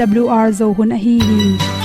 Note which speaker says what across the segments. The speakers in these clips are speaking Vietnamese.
Speaker 1: awr zo hun a hi hi.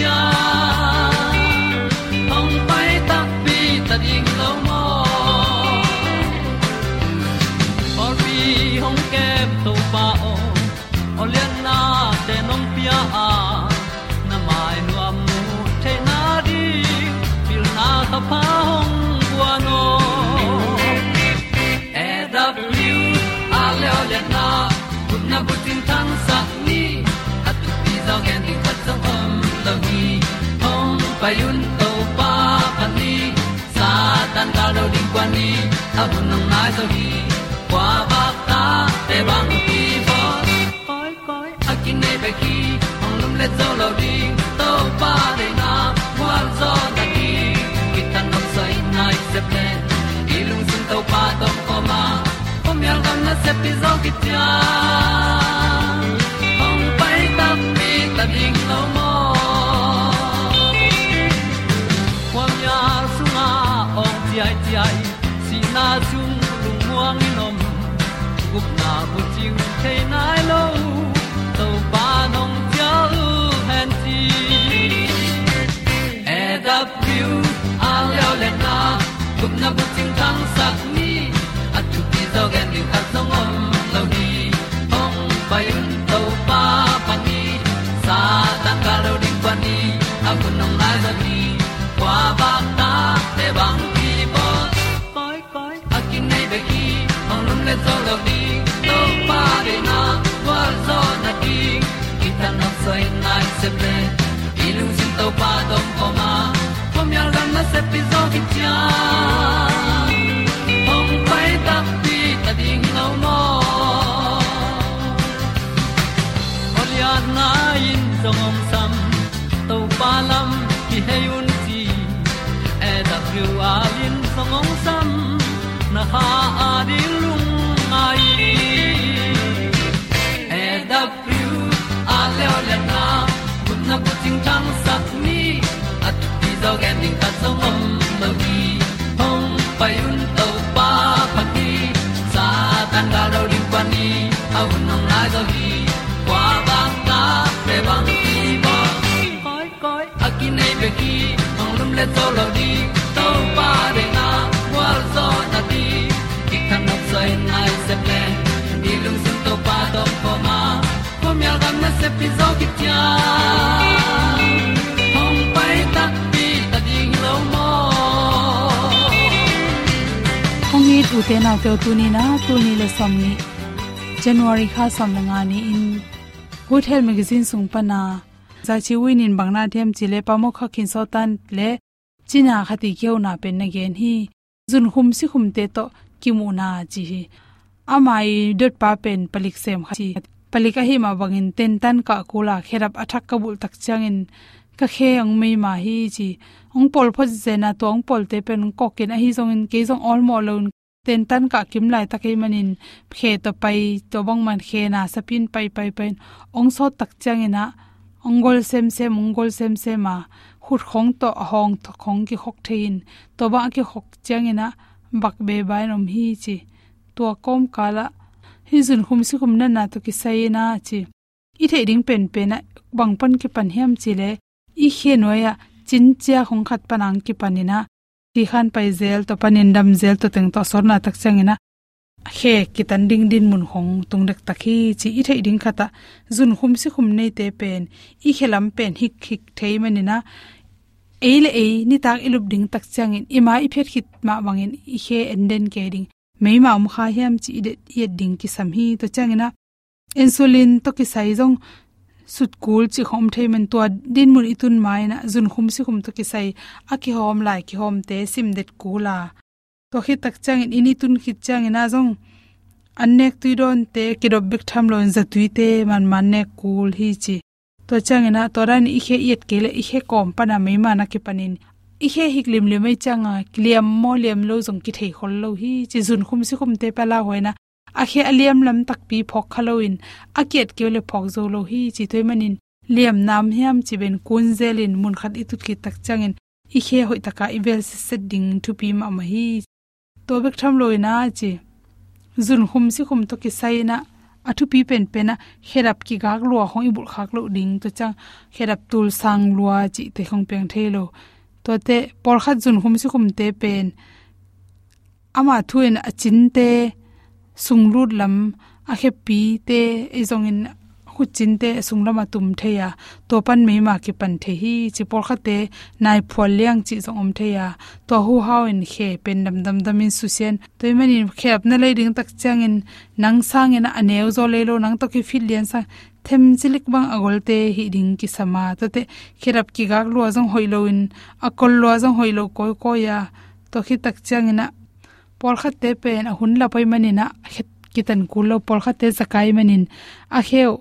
Speaker 2: Pi do di kwa ni a bu nang mai zo ni kwa ba ta te bang ki bo koi koi akin kin nei khi ki lâm lum le zo lo di, to pa de na, kwa zo ta ki ta tan nok sai nai se ple ilung sun to pa tom ko ma pom yal gam na se pi zo ki tia. Na chung lung muang ni nom gup na bu se ple ilung sin to pa dom oma ma. Pom yal gam na se pi zo ki cha. Ong pai ta pi ta ding lo mo Olia na in song om sam to pa lam ki hay un ti e da thru a lin song om sam na ha a di ti zo gen ding ta song om mo gi hong pai un to pa pa ti sa tan ga do ri pa ni au nong lai do gi kwa ba ta pe bang ti ba koi koi a ki nei be ki ong lum le zo lo di to pa de na wa zo na ti. Ki kan nok sai nai se ple ni lung sun to pa do pa ma. Không nhớ al gam na se pi zo
Speaker 1: ong ni tu te na tu ni na tu ni le som ni january kha som la nga ni in good health magazine sung pa na za win in bangna them chi le pa mo kha khin so tan le china khati keu na pen na gen hi jun khum si khum te to kimu na chi hi amai dot pa pen palik sem kha palik palika hi ma bangin ten tan ka kula kherap athak kabul tak changin ka khe ang mei ma hi chi ong pol pho zena to ong pol te pen ko ken a hi zong in ke zong all mo lon ten tan ka kim lai ta ke manin khe to pai to bang man khe na sapin pai pai pai ong so tak changina ongol sem sem ongol sem sem ma khut khong to hong to khong ki khok thein to ba ki khok changina bak be bai nom hi chi to kom kala hi jun khum si khum na na to ki sai na chi i the ding pen pen na bang pan ki pan hiam chi le i khe noya chin chia khong khat panang ki panina ti khan pai zel to panin dam zel to teng to sorna tak changina he, kitan ding din mun khong tung dek takhi chi i thei ding khata. Zun khum si khum nei te pen, i khelam pen hik hik thei manina. Eile e ni tak ilup ding tak changin. Ima i phet khit ma wangin, i he enden ke ding. Mei ma um kha hiam chi i de ye ding ki sam hi to changina insulin to ki sai jong sut kul chi khom thei man to din mun itun mai na zun khum si khum to ki sai a ki hom lai ki hom te sim det kula. To khi tak chang in ini tun khit chang ina jong annek tuidon te kidob bik tham lon za tuite man man ne kul hi chi. To changena toran i khe yet kele i khe kom pana me mana ke panin. I khe hik lim le mai changa kliam mo liam lo jong ki thei khol lo hi chi zun khum si khum te pala hoina a khe aliam lam tak pi phok khaloin a ket kele phok zo lo hi chi thoi manin. Liam nam hiam chi ben kun zelin mun khat i tut ki tak changin. I khe hoi taka i vel se set ding thu pi ma ma hi. To bek tham loina chi. Zun khum si khum to ki sai na. Thu pi pen pen pena herap ki gak lua hong i bul khak lo ding to chang. Herap tul sang lua chi te khong peng thelo to te, por khat zun khum si khum te pen. Ama thuin achin te sungrut lam, a khe pi te e zong in khu chin te sunglama tum theya to pan me ma ki pan the hi chi por kha te, nai phol liang chi zong om theya to hu hau in khe pen dam dam dam in su sen to mani khep na le ding tak chang in nang sang in aneu zo le lo nang to ki fil lian sa them chilik bang agol te, hi ding ki sama to te khirap ki gak lo zong hoilo in akol lo zong hoilo koi ko ya to khi tak chang ina por kha te pen a hun la pai mani na kitan kulo por kha te zakai manin a kheu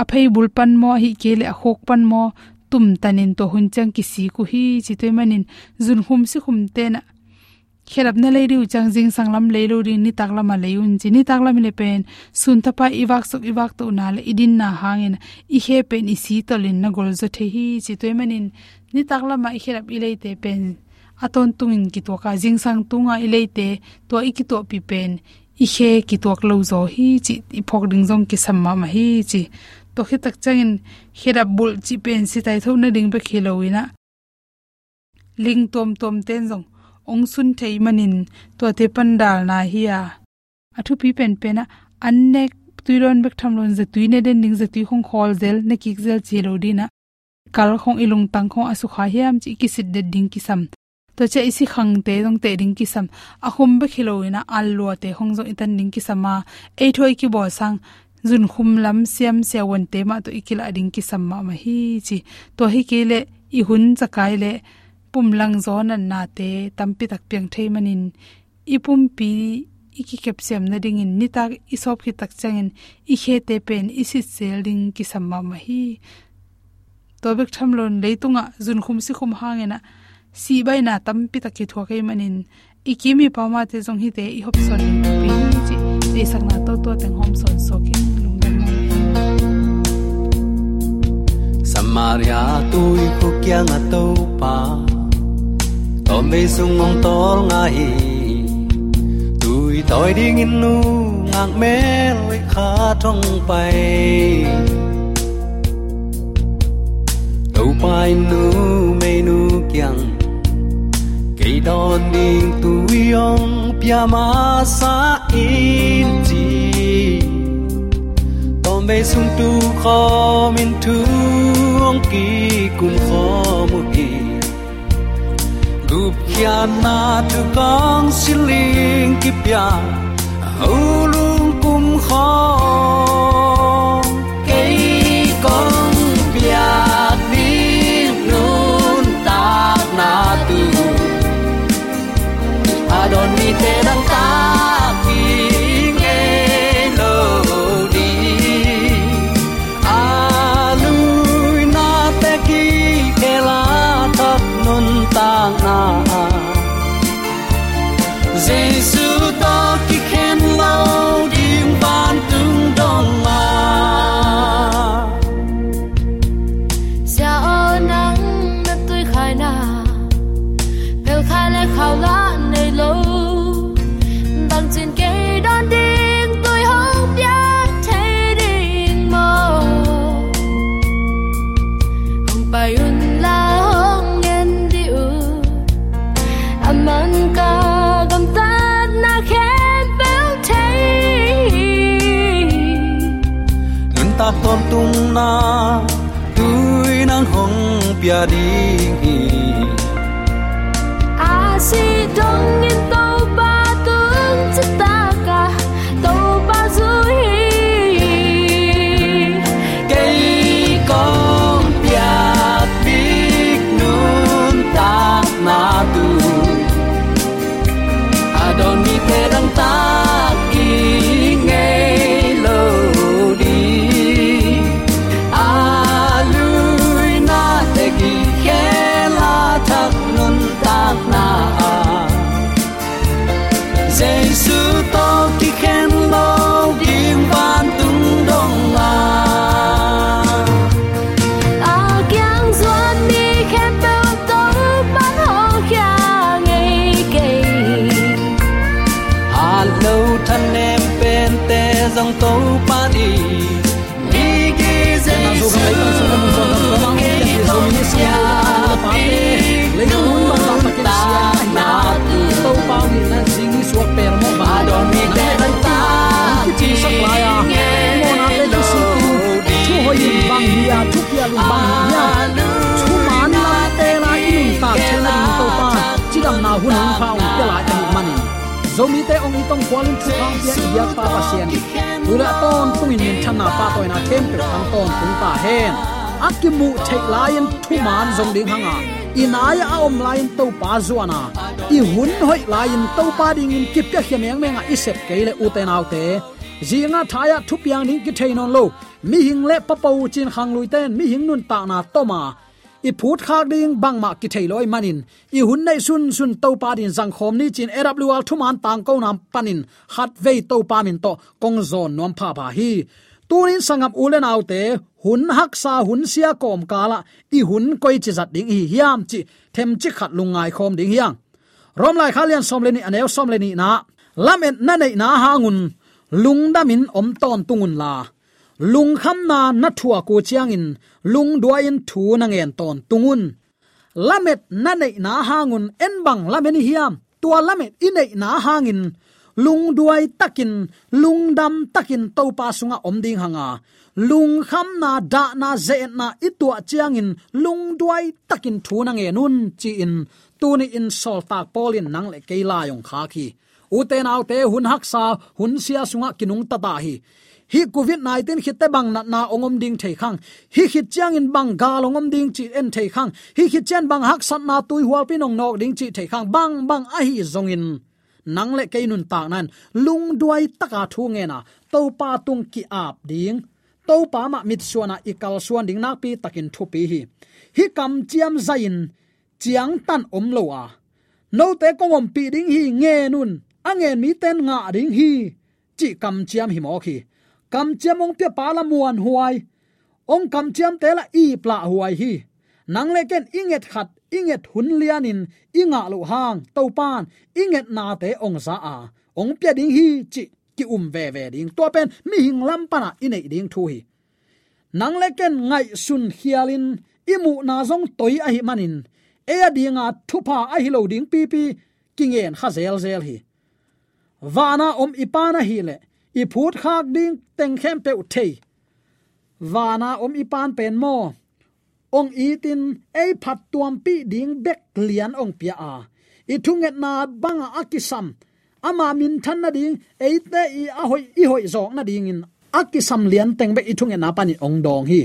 Speaker 1: a phei bul pan mo hi kele a khok pan mo tum tanin to hun chang ki si ku hi chi manin zun hum si khum te na khelap na leiru chang jing sanglam leiru ri ni taklama leun chi ni taklam le pen sun thapa iwak sok iwak to na le idin na hangin. I he pen i si tolin na gol zo the hi chi toy manin ni taklama i khelap i leite pen aton tungin ki to ka jing sang tunga ileite to i ki to pi pen i he ki to lo zo hi chi i phok ding jong ki samma ma hi chi. To khi tak changin khira bul chi pen si tai tho na ding be khiloina ling tom tom ten jong ong sun thei manin to te pandal na hi a. Athu pi pen pena annek tuiron bek thamlon je tuine den ning je tui khong khol zel ne kik zel chi lo dina kal khong ilung tang khong asu kha hiam chi ki sit de ding ki sam to che isi khang te dong te ding ki sam a hum be khiloina allo te hong zo itan ding ki sama e thoi ki bo sang zun khum lam siam se won te ma to ikila ding ki sam ma hi chi to hi ke le i hun chakai le pum lang zo an na te tampi tak piang thei manin i pum pi iki kep sem na ding in ni tak i sop ki tak changin i khe te pen i si sel ding ki samma ma hi to bek tham lon leitunga zun khum si khum hangena si bai na tampi tak ki thua kai manin. Ikimi pama te jong hi te i hop son pi chi. Te sakna to to teng hom son so ki
Speaker 2: Samaria tu i ko kya nga to pa. Tôm bê sung ngong tor nga hi Tôi tôi đi in nu ngang mê loi khá thong bay Tâu pai nu me nu kyang. Cây đòn đi tôi yong pia sa in chi Tôm bê sung tu khó min tu ong ki kum kho mu ki. Gup kya na tu kong siling ki pya hulung kum kho Adon mi perang ya thu pia lu ba ya thu man na te la inun ta chen na ding to pa
Speaker 3: chi dam na hun hun phao te la
Speaker 2: ani mani
Speaker 4: zomi te ong itong kwalin chu khang pia ya pa pa sian ura ton tungin min than na pa toina kem pe khang ton tung ta hen akimu thei lion thu man zong ding hanga inai a om lion to pa zuana i hun hoi lion to pa ding in kip ka hiam yang menga isep keile uten autte zinga thaya thupiang ding ki thein on lo mi hing le papo chin khang lui ten mi hing nun ta na toma i phut khak ding bang ma ki thailoi manin. I hun nei sun sun to pa din jang khom ni chin awl thuman tang ko nam panin. Hat ve to pa min to kong zon nom pha pha hi. Tunin sangam ulen autte hun hak sa hun sia kom kala i hun koi chi zat ding hi hiam chi. Them chi khat lungai khom ding hiang. Rom lai khalian som leni anel som leni na. Lamen na nei na hangun lungdamin om ton tungun la lung kham na na thua ko chiang in, lung duain thu na ngen ton tungun. Lamet na nei na hangun en bang lamen hiam, tua lamet inei na hangin. Lung duai takin, lung dam takin to pa sunga om ding hanga. Lung kham na da na ze na itua chiangin lung duai takin thu na nge nun chi in. Tu ni in sol tak polin nang le keila yong kha khi. U te te hun haksa hun sia sunga kinung ta ta hi hi covid 19 khit te bang na na ongom ding thei khang. Hi khit chang in bang ga ongom ding chi en thei khang. Hi khit chen bang hak sat na tui hual pin ong nok ding chi thei khang. Bang bang a hi zong in. Nang le ke nun ta nan. Lung duai taka à thu nge na. To pa tung ki ap ding. To pa ma mit suana ikal suan ding nak pi takin thu pi hi. Hi kam chiam zain chiang tan om lo à. a no te kongom pi ding hi nge nun. Angen mi ten nga ding hi. Chi kam chiam hi mo khi kam chiam ong te pala muan huai ong kam chiam te la i pla huai hi. Nang le ken inget khat inget hun lianin inga lo hang to pan inget na te ong za a ong pya ding hi chi ki um ve ve ding to pen mi hing lam pana inei ding thu hi. Nang le ken ngai sun hialin imu na zong toi a hi manin e dinga à, thupa a hi lo ding pi pi kingen khazel zel hi. Wana om ipana hi le i phut khak ding teng khem pe uthei wana om ipan pen mo ong tin, ei phat tuam pi ding bek lian ong pia a. I thunget na banga akisam. Ama min than na ding ei te i a hoi i hoi zong na ding in. Akisam lian teng be i thunget na pani ong dong hi.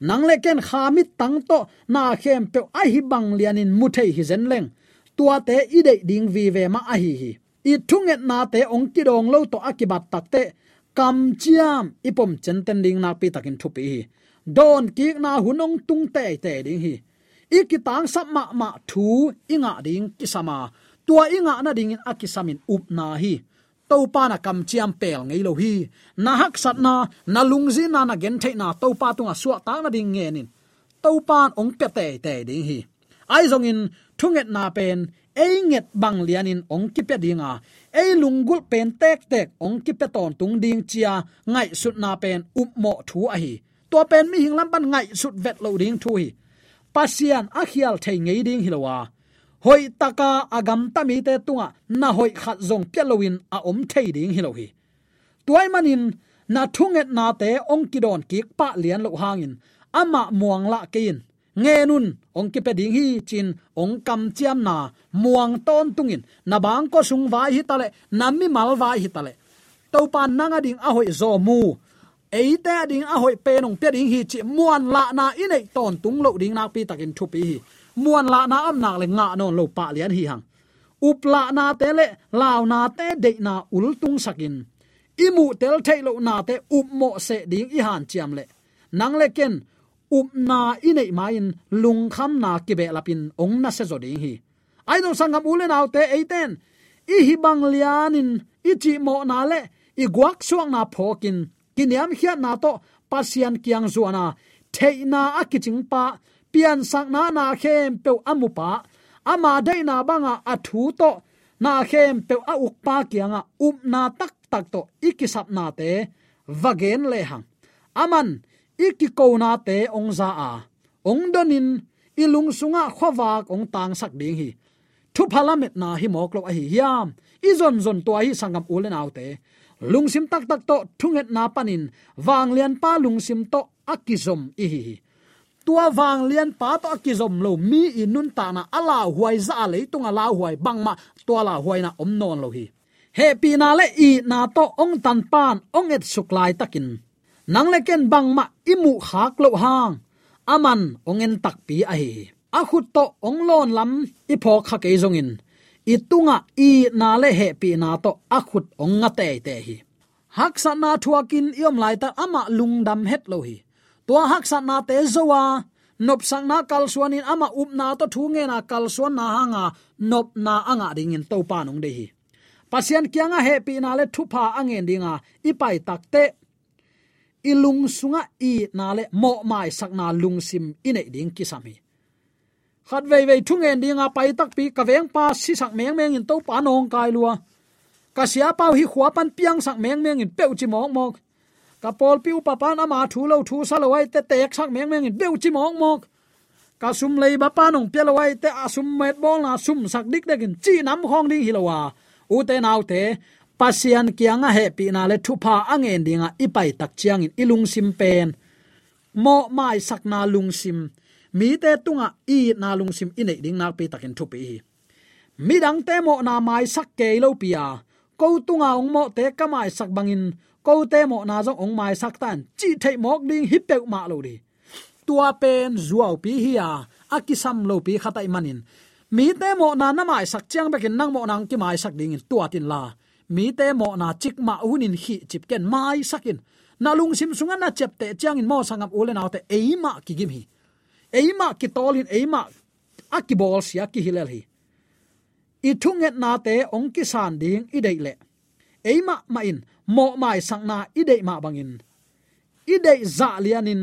Speaker 4: Nang le ken khamit tang to na khem pe a hi bang lian in mu thei hi zen leng. Tua te i de ding vi ve ma a hi hi i thunget na te ong ki dong lo to akibat takte kam chiam, ipom chen ten ding na pi takin thupi don ki na hunong tung te te ding hi. Ikitang sap ma thu inga ding kisama. Tua inga na ding in akisamin up na hi. To pa na kam chiam pel ngei lo hi. Na hak sat na na lungzi na na gen the na to pa tunga suwa ta na ding nge nin. To pa ong pe te te ding hi. Ai zong in thunget na pen ei nget bang lianin ong ki pe dinga. Ei lungul pen tek tek ong ki pe ton tung ding chia, ngai sut na pen up mo thu a hi. To pen mi hing lam ban ngai sut vet lo ding thu hi. Pasian a khial thei ngei ding hilowa hoi taka agam tami te tunga, na hoi khat zong pelowin a om thei ding hilo hi. Tuai manin, na thunget na te ong kidon ki pa lian lo hangin. Ama muang la kein nge nun ong ki pe ding hi chin ong kam chiam na muang ton tungin na bang ko sung vai hi tale nammi mal vai hi tale to pan nanga ding a hoi zo mu eite ding a hoi pe nong pe ding hi chi muan la na inei ton tung lo ding nak pi takin thu pi hi muan la na am nak le nga non lo pa lian hi hang up la na te le law na te de na ul tung sakin imu tel thailo na te up mo se ding i han chiam le nang le ken up na inei main lung kham na ki be lapin ong na se zo hi. Ai no sangam ule naw te eiten. I hi bang lianin i chi mo na le i guak suang na phokin. Kiniam hiat na to, pasian kiang zuana theina akiching pa, pian sang na na khem pe amupa ama dai na banga athu to, na khem pe a uk pa kianga. Up na tak tak to, ikisap na te, vagen le hang. Aman ikikona te ongza a. Ongdonin ilung sunga khowak ong tang sak ding hi. Thu phalamet na hi moklo a hi hiam. Izon zon to hi sangam ulen autte lungsim tak tak to thunget na panin. Wang lian pa lungsim to akizom i hi tua wang lian pa to akizom lo mi inun ta na ala huai za le tung ala huai bang ma tua la huai na om non lo hi. He pi na le i na to ong tan pan ong et suklai takin nang le ken bang ma imu khak lo hang. Aman ongen tak pi a hi. A khut to ong lon lam i pho kha ke zong in. Tunga i na le he pi na to akhut onga te te hi. Haksa na thuakin iom lai ta ama lungdam het lo hi. To haksa na te zowa. Nop sang na kal suanin ama up na to thu nge na kal suan na hanga. Nop na anga ding in to pa nong de hi. Pasian kyanga he pi na le thu pha angen dinga. Ipai takte ilung sunga i nale mo mai sakna na sim ine ding kisami khat vei vei thung en dinga pai tak pi ka veng pa si sak meng meng in to pa nong kai lua. Ka sia pau hi khwa pan piang sak meng meng in peu chi mok mok. Ka pol piu pa pan ama thu lo thu sa lo ai te tek sak meng meng in peu chi mok mok. Ka sum lei ba pa nong pe lo ai te asum met bol na sum sak dik dek in chi nam khong ding hi lo wa. U te nau te pasian kianga he pi na le thu pha angen dinga ipai tak chiang in ilung sim pen. Mo mai sakna lung sim. Mi te tunga i na lung sim ine ding nak pe takin thu pi mi dang te mo na mai sak ke lo pia ko tunga ong mo te ka mai sak bangin. Ko te mo na zo ong mai sak tan. Chi thei mok ding hi pe ma lo ri tua pen zuaw pi hi a. Akisam lo pi khatai manin. Mi te mo na na mai sak chiang bekin nang mo nang ki mai sak ding in tua tin la mi te mo na chik ma unin hi chip ken mai sakin. Na lung sim sunga na chep te chiang in mo sangam ulen autte eima ki gim hi. Eima ki tolin, eima akibol sia ki hilal hi. I thunget na te ong ki san ding i dei le. Eima ma in, mo mai sang na i dei ma bangin i dei za lianin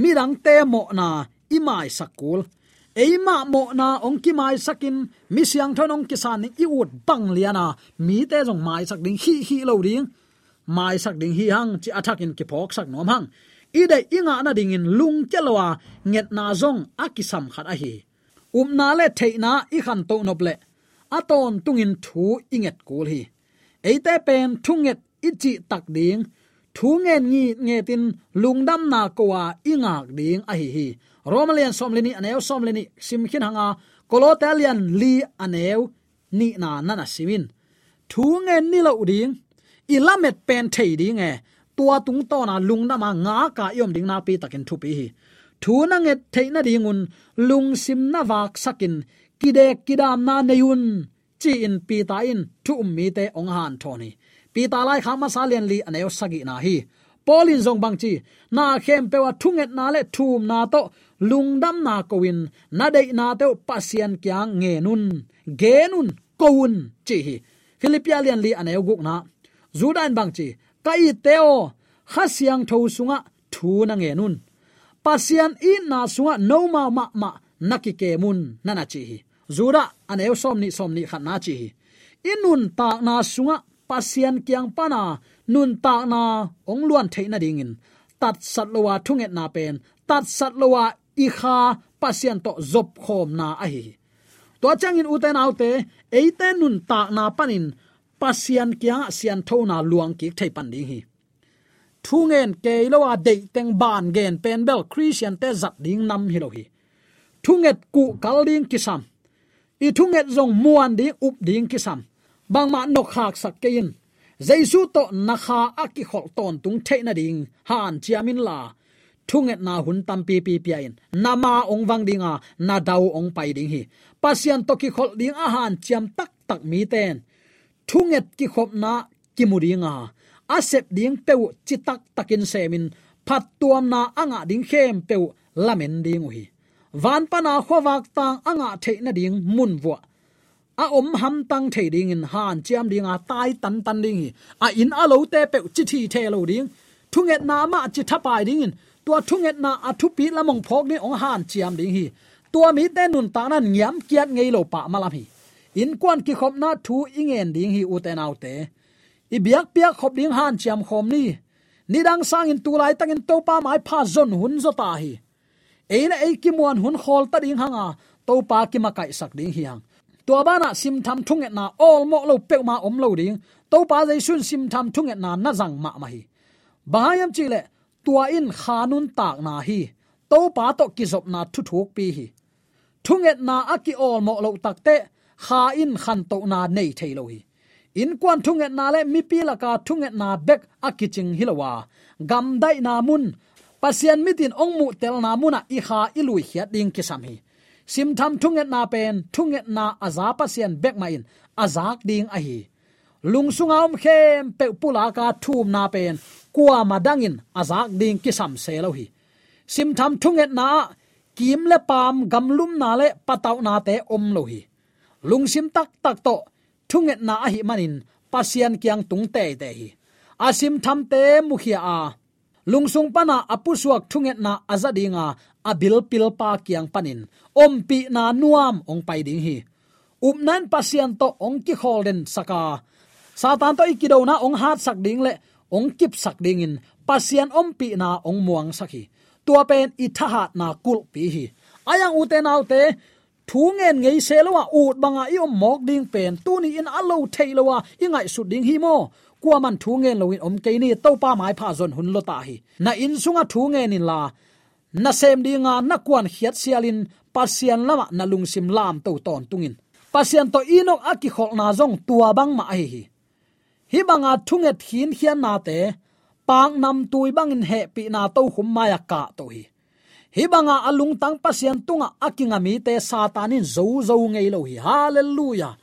Speaker 4: mirang te mo na i mai sakul eima mo na ong ki mai sakin, mi siang thon ong ki san ni i ut bang liana mi te jong mai sak ding hi hi lo ding. Mai sak ding hi hang, chi athak in ki phok sak nom hang. Ide inga na dingin lung chelwa nget na zong akisam khat a hi. Um na le theina i khan to nop le. Aton tungin thu inget kul hi. Eite pen thunget ichi tak ding thu ngen ngi nge tin lungdam na kowa ingak à, ding a hi hi romalian somleni aneu somleni simkhin hanga kolotalian à, li aneu ni na nana simin thu ngen ni lo ding ilamet pen thei ding e tua tung to na lung đâm ma nga ka yom ding na pi takin thu pi hi thu na nge theina dingun lung sim na wak sakin kide kidam na neyun chi in pi ta in, thu mi te ong han thoni pi ta lai khama sa len li aneo sagi na hi. Polin zong bang chi, na khem pewa thunget na le thum na to, lungdam na kowin, na dei na te pasian kyang nge nun ge nun kowun chi hi. Philippian li aneo guk na. Zudan bang chi, kai teo, khasiang tho sunga thu na nge nun pasian i na sunga no ma ma ma naki ke mun nana chi hi. Zura aneu som ni som ni khat na chi hi. Inun ta na sunga pasian kyang pana nun ta na ong luan theina ding in. Tat sat lowa thunget na pen. Tat sat lowa i kha pasian to zop khom na a hi. To changin uten autte eite nun ta na panin pasian kya sian thona luang ki thei pan ding hi. Thungen ke lowa de teng ban gen pen bel christian te zat ding nam hi lo hi. Thunget ku kal ding kisam i thunget zong muan ding up ding kisam bang ma nok hak sak kein jaisu to na kha aki khol ton tung theina ding. Han chiamin la. Thunget na hun tam pi pi pi in. Nama ong wang dinga, na dau ong pai ding hi. Pasian to ki khol ding a han chiam tak tak mi ten. Thunget ki khop na ki muringa asep ding pe chi tak takin semin phat tuam na anga ding khem peu lamen ding hi van pana khowak tang anga theina ding mun wa a om ham tang thei ding in han, chiam ding a tai tan tan ding hi. A in a lo te pe chi thi the lo ding. Thunget na ma chi thapai ding in. Tua thunget na a thu pi lamong phok ni ong han chiam ding hi. Tua mi te nun ta nan nyam kiat ngei lo pa malam hi. In kwan ki khop na thu ingen ding hi u te nau te. I biak piak khop ding han chiam khom ni. Ni dang sang in tu lai tang in to pa mai pha zon hun zo ta hi. Eina ei ki muan hun khol ta ding hanga. To pa ki ma kai sak ding hiang tua bana sim tham thung na all mo lo pe ma om lo ding. To pa jai sun sim tham thung na na jang ma ma hi. Bahayam chile tua in khanun tak na hi. To pa to ki zop na thu thuk pi hi. Thung na aki all mo lo takte kha in khan to na nei thei lo hi. In kwan thung na le, mi pi la ka thung na bek akiching hilowa gam dai na mun pasian mitin ong mu tel na muna i kha i lui hiat ding ki sam hi sim tham thunget na pen thunget na aza pasien bek ma in. Azak ding a hi. Lung sungam khem, pe pula ka thum na pen. Kwa madangin azak ding kisam se lo hi. Sim tham thunget na, kim le pam lum na le pataw na te om lo hi. Lungsim tak tak to thunget na a hi manin pasian kyang tung te te hi. Asim tham te mukhia a. Lungsung pana apusuak thunget na azadinga abil pil pa kyang panin. Om pi na nuam ong pai ding hi. Upnan pasian to ong ki holden saka. Satan to ikido na ong hat sak ding le, ong kip sak ding in. Pasian om pi na ong muang sakhi tua pen i na kul pi hi. Ayang uten autte thu ngen ngei se lowa, ut banga i om mok ding pen, tu ni in alo thei lowa su ding hi mo. Kwa man thu ngen loin om ke ni, to pa mai pha zon hun lo ta hi. Na in sunga thu ngen in la na sem dinga na kwan khiat sialin, pasian lama na lungsim lam to ton tungin. Pasian to inok aki khol na zong tua bang ma hi hi. Hi banga thunget hin hian na te, pang nam tui bangin he pi na to khum maya ka to hi. Hi banga alung tang pasian tunga akinga mi te satanin zo zo ngei lo hi. Hallelujah.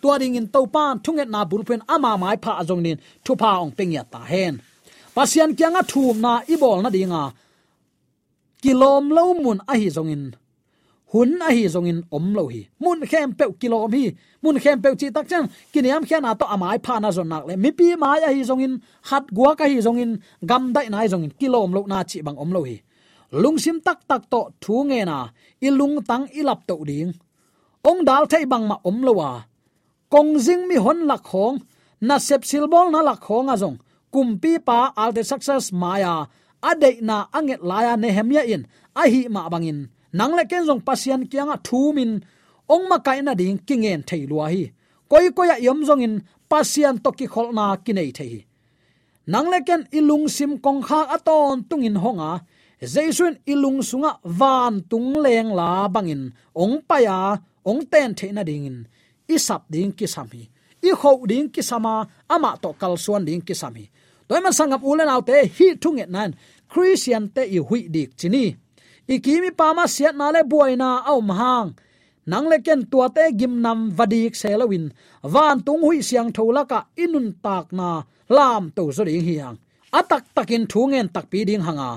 Speaker 4: Tua ding in to pan thunget na bulpen ama mai pha ajong nin, thu pa ong peng ya ta hen. Pasian kyanga thum na ibol na dinga kilom lo mun a hi zong in. Hun a hi zong in om lo hi. Mun khem pe kilom hi. Mun khem pe chi tak chang. Kiniam khian a to amai pha na zon nak le. Mi pi mai a hi zong in. Hat gua ka hi zong in. Gam dai nai zong in. Kilom lo na chi bang om lo hi. Lungsim tak tak to thu nge na. Ilung tang ilap to ding. Ong dal thai bang ma om lo wa. Kong jing mi hon lak khong na sep silbol na lak khong a zong. Kumpi pa alte success maya Adei na anget laya nehemia in. A hi ma bangin nang le ken jong pasian kyanga thu min. Ong ma kai na ding kingen thei lua hi. Koi koi ya yom jong in, pasian to ki khol na ki nei thei nang le ken ilung sim kong kha aton tungin honga. Jaisun ilung sunga van tung leng la bangin ong paya ong ten thei na ding in. Isap ding ki sami i kho ding ki sama, ama to kal suan ding ki sami toy man sangam ulen autte hi thunget nan christian te i hui dik chini ikimi pama siat na le buaina au mahang nang le ken tua te gim nam vadik selawin van tung hui siang thola ka inun tak na lam to zo ding hiang atak takin thungen tak pi ding hanga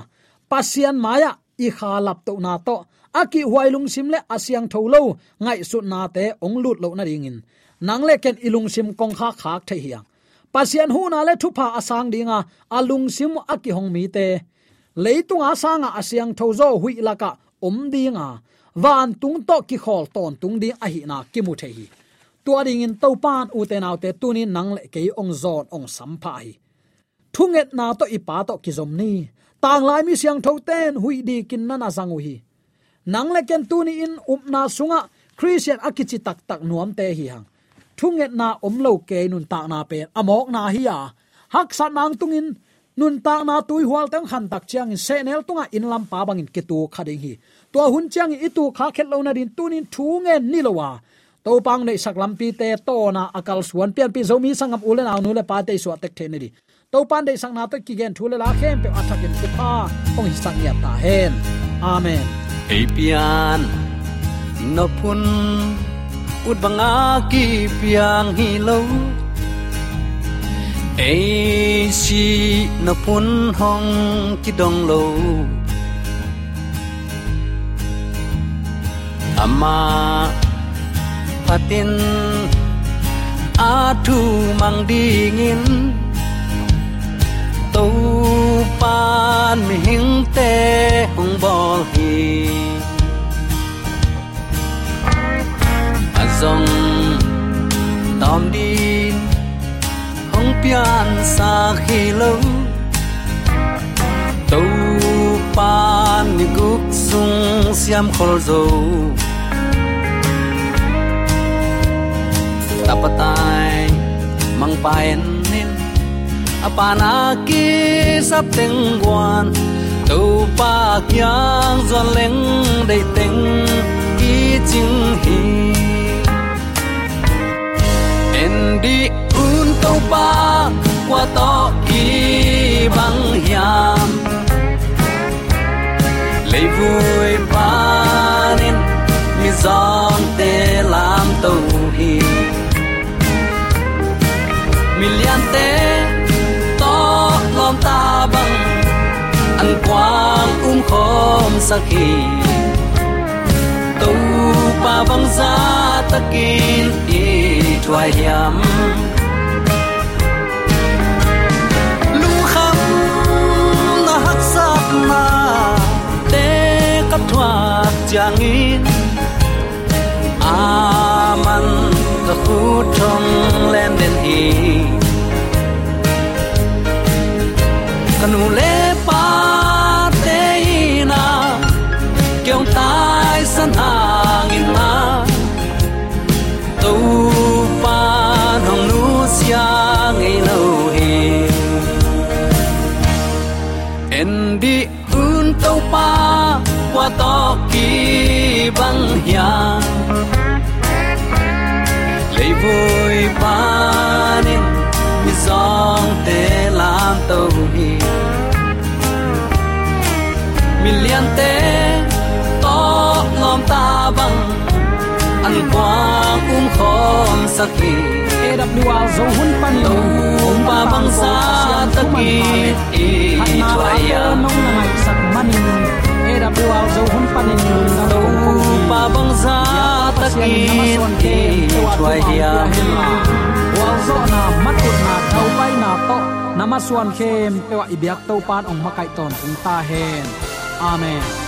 Speaker 4: pasian maya i kha lap to na to. Aki huailung sim le asyang tholo ngai su na te ong lut lo na ringin nang le ken ilung sim kong kha khak the hiang pasian hu na le thupa asang dinga, alung sim aki hong mi te. Leitung asanga asyang thozo hui laka om dinga. Van tung to ki khol ton tung ding a hi na ki mu the hi tua ding in to pan u te naw te tuni nang le ke ong zon ong sampa hi. Thunget na to ipa to ki zom ni. Tang lai mi siang tho ten hui di kin na na zangu hi. Nang le ken tuni in up na sunga, christian akichi tak tak nuam te hi hang thunget na omlo ke nun ta na pe, amok na hi ya hak san nang tungin, nun ta na tui hual tang han tak chiang in se nel tunga in lam pa bangin ke tu khading hi. To hun chiang i tu kha khet lo na din tunin thunge ni lowa to pang nei sak lam pi te to na akal suan pian pi zomi sangam ulen aw nu le pa te so tek the ni di. To pan dei sang na to ki gen thu le la khem pe athakin ku pa, ong hi sang ya ta hen. Amen.
Speaker 2: Apian no pun ut banga ki piang hi lo ei si na pun hong ki dong lo ama patin a thu mang dingin tu pan mi hing te azong tom đi hong pian sa khi lo tàu pan ni guk sung siam khol zo tapatai mang paen nin apana ki sap teng guan tu pa kyang zon leng dei teng ki ching hi đi, un tàu pa qua to kỳ băng hiam lấy vui pa nên mi giòn tê làm tàu hi mi lian tê, to lom ta băng ăn quang um khom sakhi tàu pa bang ta takin i thua yam lu kham na hak sap na te kap thua chang in. Aman ka khu thong len den hi kanu le sia ngei lo hi en di un to pa qua to ki bang hiang lấy vui ba nên mi song te lam tàu hi mi lian te to ngom ta bang an quang um khom sakhi
Speaker 4: AWR zo hun pan
Speaker 2: to pa bang sa taki e twaya
Speaker 4: nong na ngai sak manin AWR zo hun pan in
Speaker 2: to pa bang sa taki e twaya
Speaker 4: wal zo na matut na thau pai na to. Namaswan khem pewa ibyak to pan ong makai ton ta hen amen